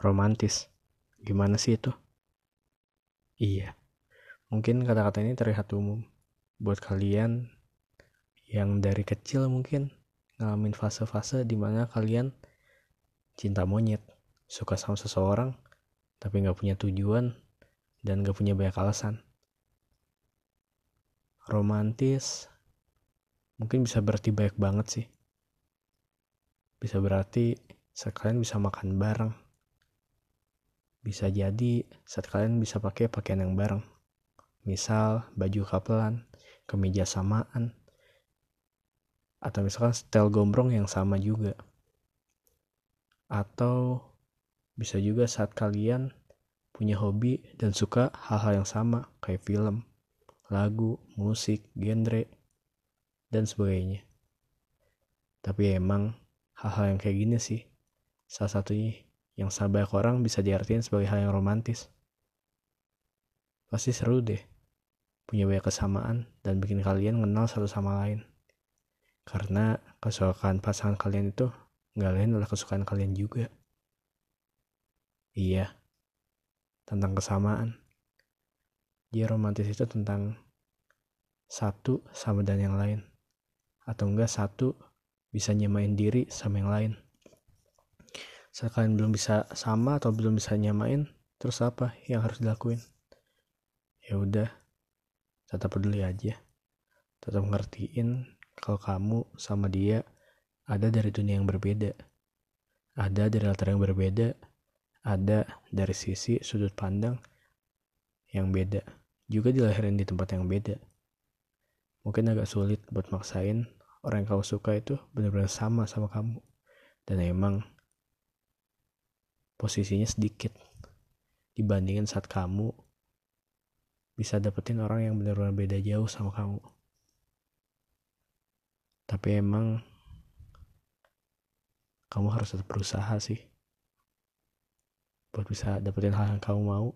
romantis. Gimana sih itu? Iya, mungkin kata-kata ini terlihat umum buat kalian yang dari kecil mungkin ngalamin fase-fase di mana kalian cinta monyet, suka sama seseorang, tapi nggak punya tujuan dan nggak punya banyak alasan. Romantis mungkin bisa berarti baik banget sih. Bisa berarti sekalian bisa makan bareng bisa jadi saat kalian bisa pakai pakaian yang bareng. Misal baju kapelan, kemeja samaan, atau misalkan style gombrong yang sama juga. Atau bisa juga saat kalian punya hobi dan suka hal-hal yang sama kayak film, lagu, musik, genre, dan sebagainya. Tapi emang hal-hal yang kayak gini sih salah satunya yang sama banyak orang bisa diartikan sebagai hal yang romantis. Pasti seru deh, punya banyak kesamaan dan bikin kalian kenal satu sama lain. Karena kesukaan pasangan kalian itu nggak lain adalah kesukaan kalian juga. Iya, tentang kesamaan. Dia romantis itu tentang satu sama dan yang lain. Atau enggak satu bisa nyamain diri sama yang lain saat kalian belum bisa sama atau belum bisa nyamain terus apa yang harus dilakuin? Ya udah tetap peduli aja. Tetap ngertiin kalau kamu sama dia ada dari dunia yang berbeda. Ada dari latar yang berbeda. Ada dari sisi sudut pandang yang beda. Juga dilahirin di tempat yang beda. Mungkin agak sulit buat maksain orang yang kamu suka itu benar-benar sama sama kamu. Dan emang posisinya sedikit dibandingin saat kamu bisa dapetin orang yang benar-benar beda jauh sama kamu. Tapi emang kamu harus tetap berusaha sih buat bisa dapetin hal yang kamu mau.